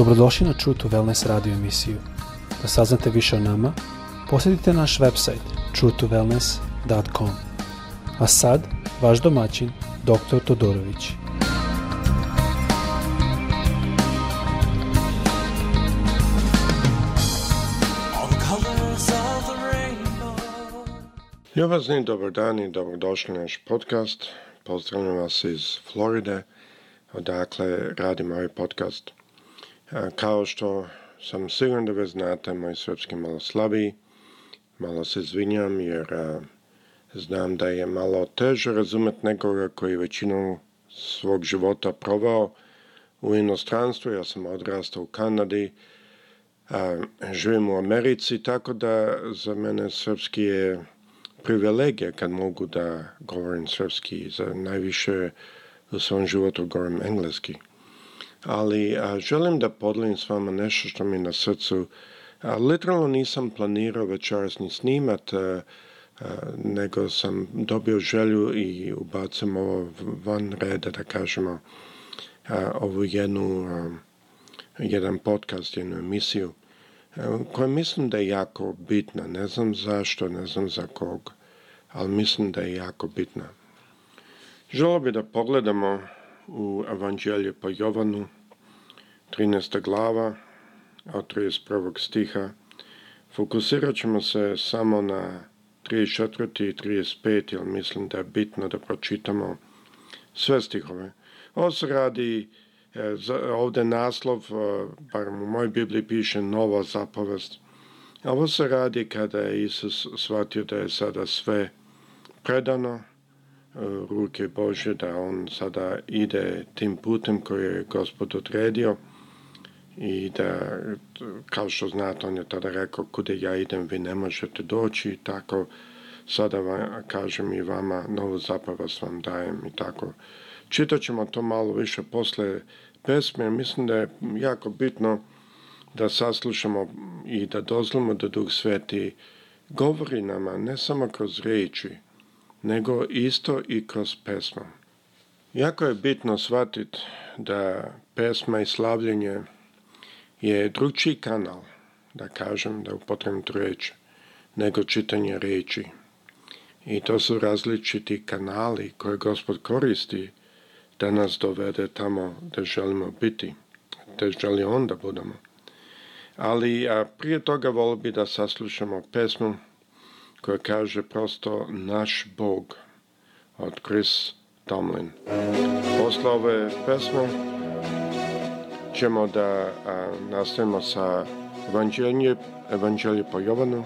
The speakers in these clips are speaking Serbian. Dobrodošli na True to Wellness radio emisiju. Da saznate više o nama, posjetite naš website truetowellness.com. A sad, vaš domaćin, dr. Todorović. Ja vas ne dobar dan i dobrodošli na naš podcast. Pozdravljam vas iz Floride, odakle radim ovaj podcast. Kao što sam siguran da vi znate, moj srpski malo slabiji, malo se izvinjam jer znam da je malo teže razumet nekoga koji većinu svog života provao u inostranstvu. Ja sam odrastao u Kanadi, a, živim u Americi, tako da za mene srpski je privilegija kad mogu da govorim srpski. Za najviše u svom životu govorim engleski ali a, želim da podelim s vama nešto što mi na srcu. A, literalno nisam planirao večeras ni snimat, a, a, nego sam dobio želju i ubacim ovo van reda, da kažemo, a, ovu jednu, a, jedan podcast, jednu emisiju, a, koja mislim da je jako bitna. Ne znam zašto, ne znam za kog, ali mislim da je jako bitna. Želo bi da pogledamo u Evanđelje po Jovanu, 13. glava, od 31. stiha. Fokusirat ćemo se samo na 34. i 35. jer mislim da je bitno da pročitamo sve stihove. Ovo se radi, e, ovdje naslov, e, bar u mojoj Bibliji piše nova zapovest. Ovo se radi kada je Isus shvatio da je sada sve predano, ruke Bože da on sada ide tim putem koji je gospod odredio i da, kao što znate, on je tada rekao, kude ja idem, vi ne možete doći, tako sada vam, kažem i vama, novu zapovest vam dajem i tako. Čitat ćemo to malo više posle pesme, mislim da je jako bitno da saslušamo i da dozlimo da Duh Sveti govori nama, ne samo kroz reči nego isto i kroz pesmu. Jako je bitno shvatiti da pesma i slavljenje je drugčiji kanal, da kažem, da upotrebim tu reč, nego čitanje reči. I to su različiti kanali koje Gospod koristi da nas dovede tamo da želimo biti, da želi on da budemo. Ali a prije toga volio bi da saslušamo pesmu koja kaže prosto naš Bog od Chris Tomlin. Posle ove pesme ćemo da a, nastavimo sa evanđelje, evanđelje po Jovanu,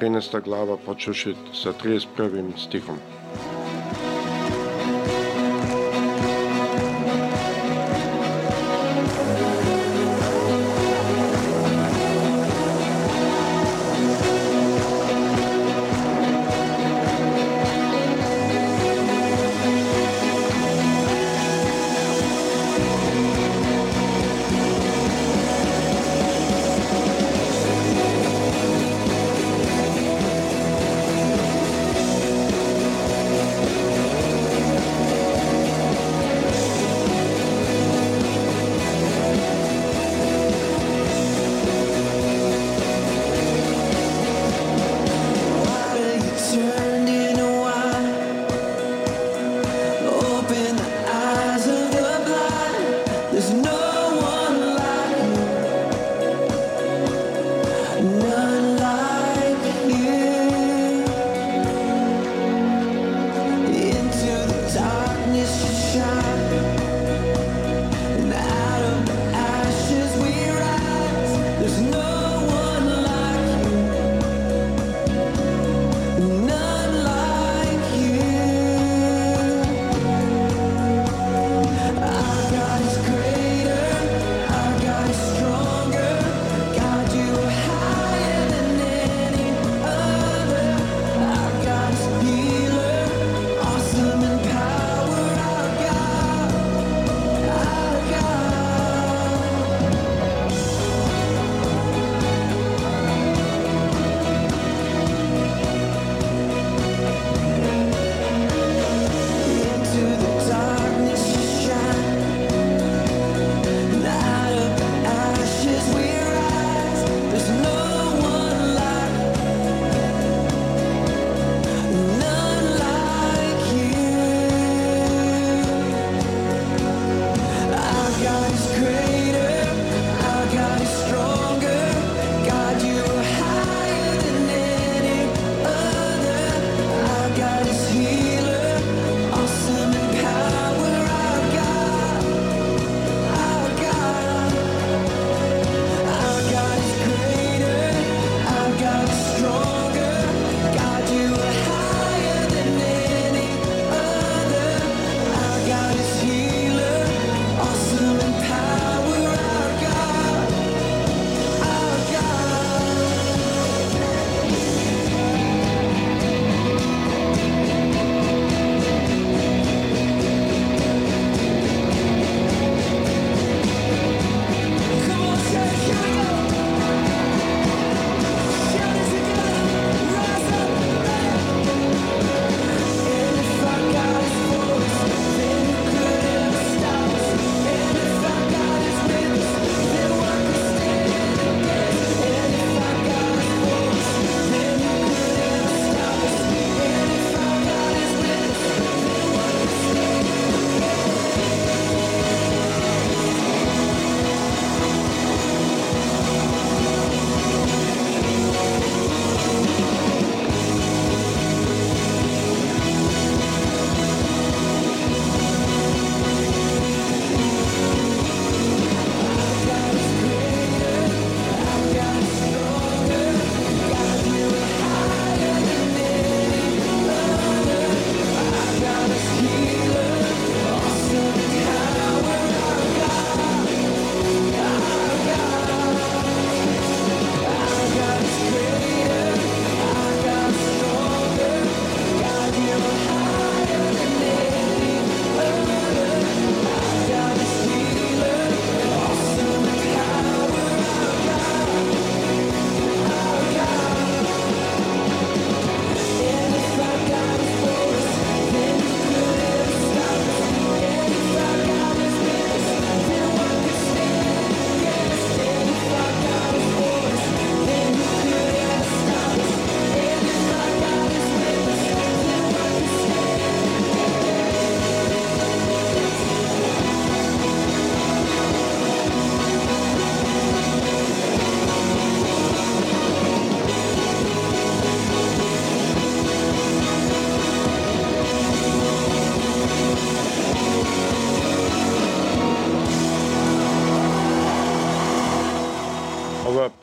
13. glava počeši sa 31. stihom.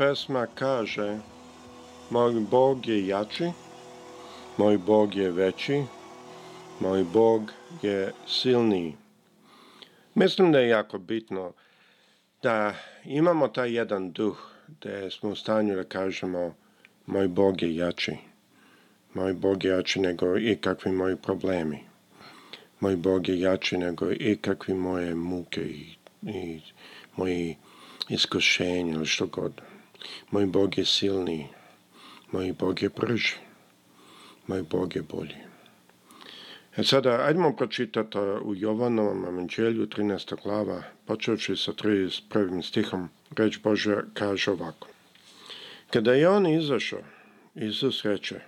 pesma kaže Moj Bog je jači, moj Bog je veći, moj Bog je silniji. Mislim da je jako bitno da imamo taj jedan duh da smo u stanju da kažemo moj Bog je jači. Moj Bog je jači nego i kakvi moji problemi. Moj Bog je jači nego i kakvi moje muke i, i moji iskušenja ili što god. Moj Bog je silni, moj Bog je brži, moj Bog je bolji. E sada, ajdemo pročitati uh, u Jovanovom evanđelju, 13. glava, počeoši sa 31. stihom, reč Božja kaže ovako. Kada je on izašao, Isus reče,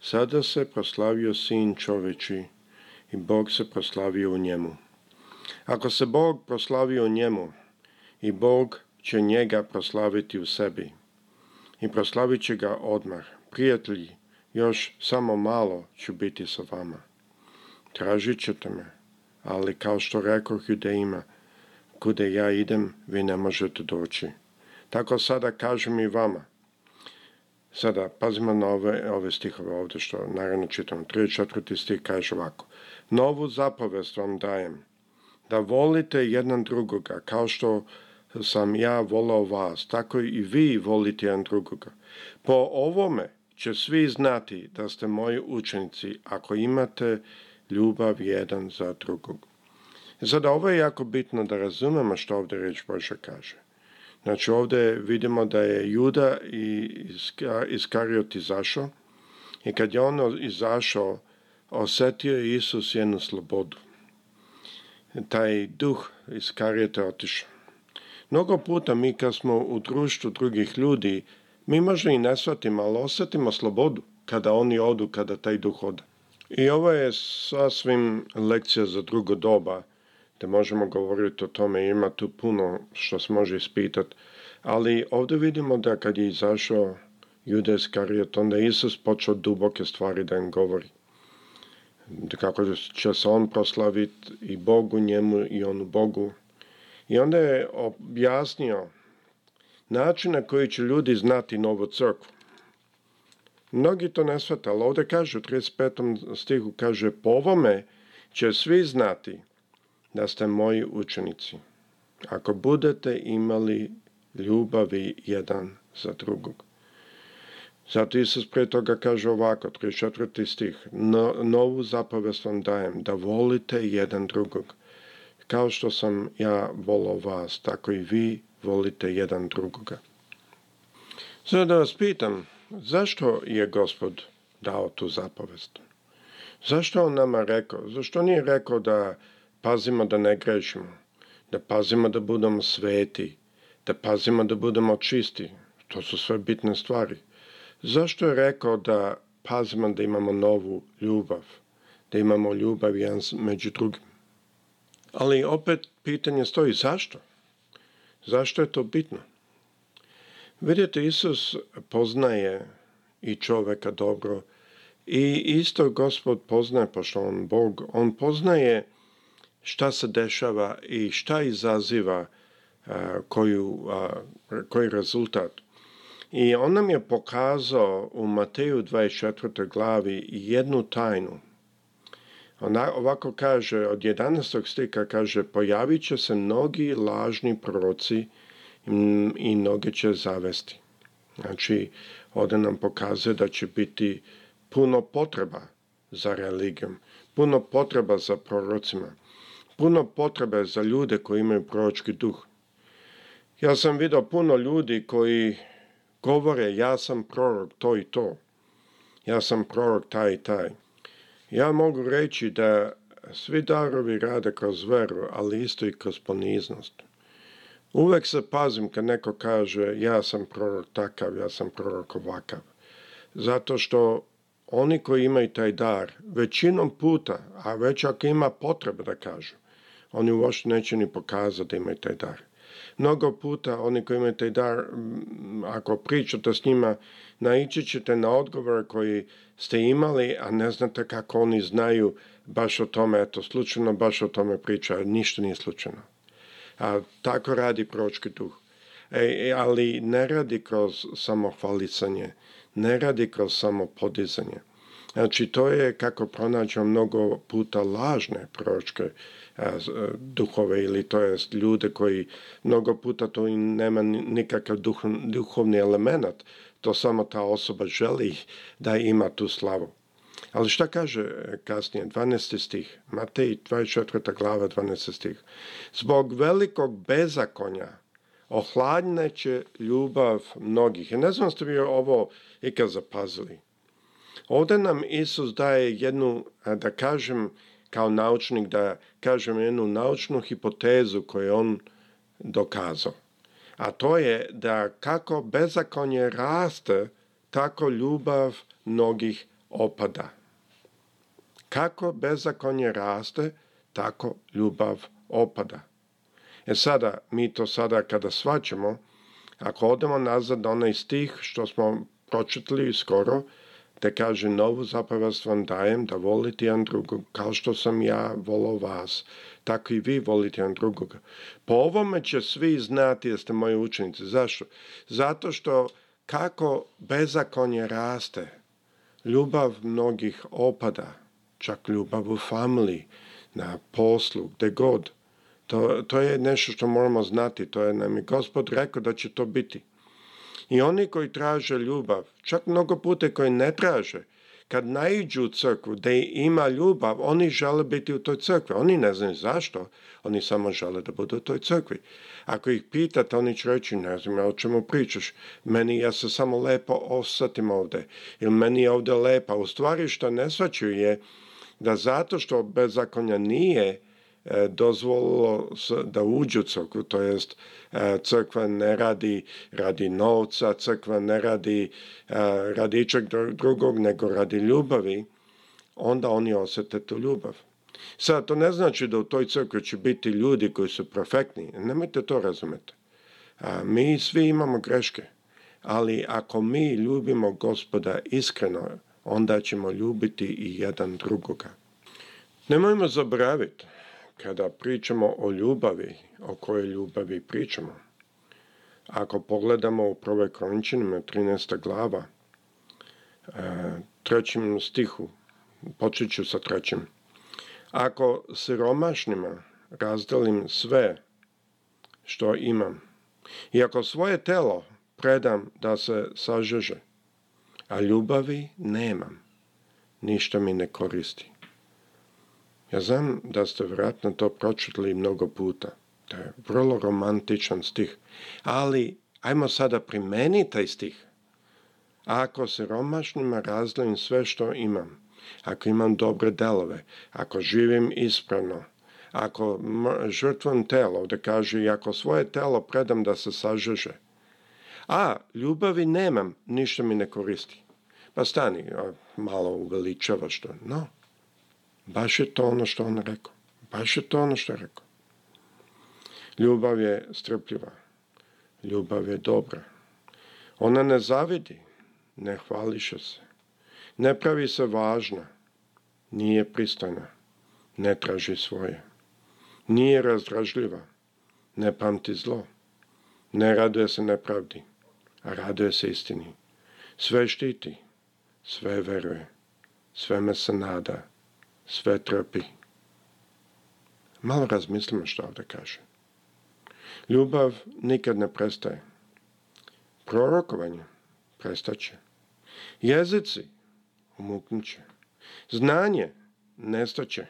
sada se proslavio sin čoveči i Bog se proslavio u njemu. Ako se Bog proslavio u njemu i Bog će njega proslaviti u sebi i proslavit će ga odmah. Prijatelji, još samo malo ću biti sa vama. Tražit ćete me, ali kao što rekao judejima, kude ja idem, vi ne možete doći. Tako sada kažem i vama. Sada, pazimo na ove, ove stihove ovde, što naravno čitam. 3. stih kaže ovako. Novu zapovest vam dajem, da volite jedan drugoga, kao što sam ja volao vas, tako i vi volite jedan drugoga. Po ovome će svi znati da ste moji učenici ako imate ljubav jedan za drugog. Sada ovo je jako bitno da razumemo što ovde reč Boža kaže. Znači ovde vidimo da je Juda i Iskariot izašao i kad je on izašao osetio je Isus jednu slobodu. Taj duh Iskariota otišao. Mnogo puta mi kad smo u društvu drugih ljudi, mi možda i ne shvatimo, ali osjetimo slobodu kada oni odu, kada taj duh ode. I ovo je sasvim lekcija za drugo doba, da možemo govoriti o tome, ima tu puno što se može ispitati, ali ovde vidimo da kad je izašao Jude Iskariot, onda je Isus počeo duboke stvari da im govori. Da kako će se on proslaviti i Bogu njemu i onu Bogu I onda je objasnio način na koji će ljudi znati novu crkvu. Mnogi to ne shvata, ali ovde kaže u 35. stihu, kaže, po ovome će svi znati da ste moji učenici. Ako budete imali ljubavi jedan za drugog. Zato Isus pre toga kaže ovako, 34. stih, no, novu zapovest vam dajem, da volite jedan drugog. Kao što sam ja volao vas, tako i vi volite jedan drugoga. Sada da vas pitam, zašto je gospod dao tu zapovest? Zašto on nama rekao? Zašto nije rekao da pazimo da ne grešimo? Da pazimo da budemo sveti? Da pazimo da budemo čisti? To su sve bitne stvari. Zašto je rekao da pazimo da imamo novu ljubav? Da imamo ljubav jedan među drugim? Ali opet pitanje stoji zašto? Zašto je to bitno? Vidite, Isus poznaje i čoveka dobro i isto gospod poznaje, pošto on Bog, on poznaje šta se dešava i šta izaziva a, koju, a, koji rezultat. I on nam je pokazao u Mateju 24. glavi jednu tajnu Ona, ovako kaže, od 11. stika kaže, pojavit će se mnogi lažni proroci i mnoge će zavesti. Znači, ovdje nam pokazuje da će biti puno potreba za religijom, puno potreba za prorocima, puno potrebe za ljude koji imaju proročki duh. Ja sam video puno ljudi koji govore ja sam prorok to i to, ja sam prorok taj i taj. Ja mogu reći da svi darovi rade kroz veru, ali isto i kroz poniznost. Uvek se pazim kad neko kaže ja sam prorok takav, ja sam prorok ovakav. Zato što oni koji imaju taj dar, većinom puta, a već ako ima potrebe da kažu, oni uopšte neće ni pokazati da imaju taj dar mnogo puta oni koji imaju taj dar, ako pričate s njima, naići ćete na odgovor koji ste imali, a ne znate kako oni znaju baš o tome, eto, slučajno baš o tome priča, ništa nije slučajno. A, tako radi pročki duh. E, e ali ne radi kroz samohvalicanje, ne radi kroz samopodizanje. Znači, to je kako pronađemo mnogo puta lažne proročke E, e, duhove ili to jest ljude koji mnogo puta to i nema nikakav duh, duhovni element, to samo ta osoba želi da ima tu slavu. Ali šta kaže e, kasnije, 12. stih, Matej 24. glava 12. stih. Zbog velikog bezakonja ohladneće ljubav mnogih. I ne znam ste vi ovo ikad zapazili. Ovde nam Isus daje jednu, da kažem, kao naučnik da kažem jednu naučnu hipotezu koju je on dokazao. A to je da kako bezakonje raste, tako ljubav mnogih opada. Kako bezakonje raste, tako ljubav opada. E sada, mi to sada kada svaćemo, ako odemo nazad onaj stih što smo pročitali skoro, da kažem na ovu zapovest vam dajem da volite jedan drugog kao što sam ja volao vas tako i vi volite jedan drugoga po ovome će svi znati da ste moji učenici zašto zato što kako bezakonje raste ljubav mnogih opada čak ljubav u familiji na poslu gde god to, to je nešto što moramo znati to je nam i gospod rekao da će to biti I oni koji traže ljubav, čak mnogo pute koji ne traže, kad naiđu u crkvu da ima ljubav, oni žele biti u toj crkvi. Oni ne znaju zašto, oni samo žele da budu u toj crkvi. Ako ih pitate, oni će reći, ne znam o čemu pričaš, meni ja se samo lepo osatim ovde, ili meni je ovdje lepa. U stvari što ne svaću je da zato što bezakonja nije, E, dozvolilo da uđu u crkvu, to jest e, crkva ne radi radi novca, crkva ne radi e, radi ičeg drugog, nego radi ljubavi, onda oni osete tu ljubav. Sad, to ne znači da u toj crkvi će biti ljudi koji su perfektni, nemojte to razumeti. mi svi imamo greške, ali ako mi ljubimo gospoda iskreno, onda ćemo ljubiti i jedan drugoga. Nemojmo zaboraviti kada pričamo o ljubavi, o kojoj ljubavi pričamo, ako pogledamo u prve krončinima, 13. glava, e, trećim stihu, počet ću sa trećim, ako siromašnima razdelim sve što imam, i ako svoje telo predam da se sažeže, a ljubavi nemam, ništa mi ne koristi. Ja znam da ste vjerojatno to pročitali mnogo puta. To je vrlo romantičan stih. Ali, ajmo sada primeni taj stih. Ako se romašnjima razdvojim sve što imam, ako imam dobre delove, ako živim ispravno, ako žrtvam telo, da kaže i ako svoje telo predam da se sažeže, a ljubavi nemam, ništa mi ne koristi. Pa stani, malo uveličavaš to. No, Baš je to ono što on rekao. Baš je to ono što je rekao. Ljubav je strpljiva. Ljubav je dobra. Ona ne zavidi, ne hvališe se. Ne pravi se važna. Nije pristana. Ne traži svoje. Nije razdražljiva. Ne pamti zlo. Ne raduje se nepravdi, a raduje se istini. Sve štiti, sve veruje, sveme se nada, sve trpi. Malo razmislimo što ovdje kaže. Ljubav nikad ne prestaje. Prorokovanje prestaće. Jezici umuknut Znanje nestaće.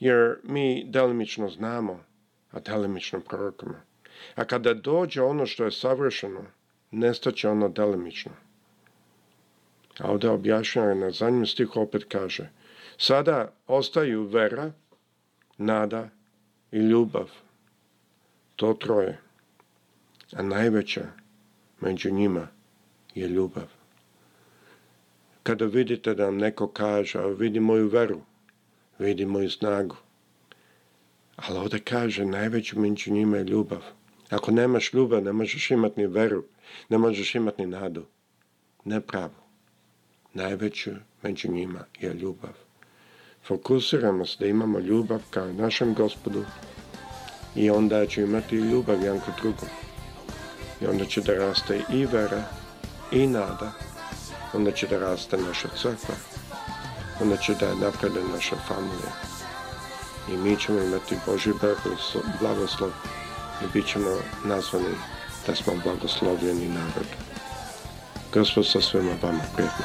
Jer mi delimično znamo, a delimično prorokamo. A kada dođe ono što je savršeno, nestaće ono delimično. A ovdje objašnjeno na zadnjem stihu opet kaže Sada ostaju vera, nada i ljubav. To troje. A najveća među njima je ljubav. Kada vidite da vam neko kaže, vidi moju veru, vidi moju snagu. Ali ovdje kaže, najveća među njima je ljubav. Ako nemaš ljubav, ne možeš imati ni veru, ne možeš imati ni nadu. Ne pravo. Najveća među njima je ljubav. Fokusiramo se da imamo ljubav ka našem gospodu i onda će imati ljubav jedan kod drugom. I onda će da raste i vera i nada. Onda će da raste naša crkva. Onda će da je naprede naša familija. I mi ćemo imati Boži blagoslov i bit ćemo nazvani da smo blagoslovljeni narod. Gospod sa svema vama prijetno.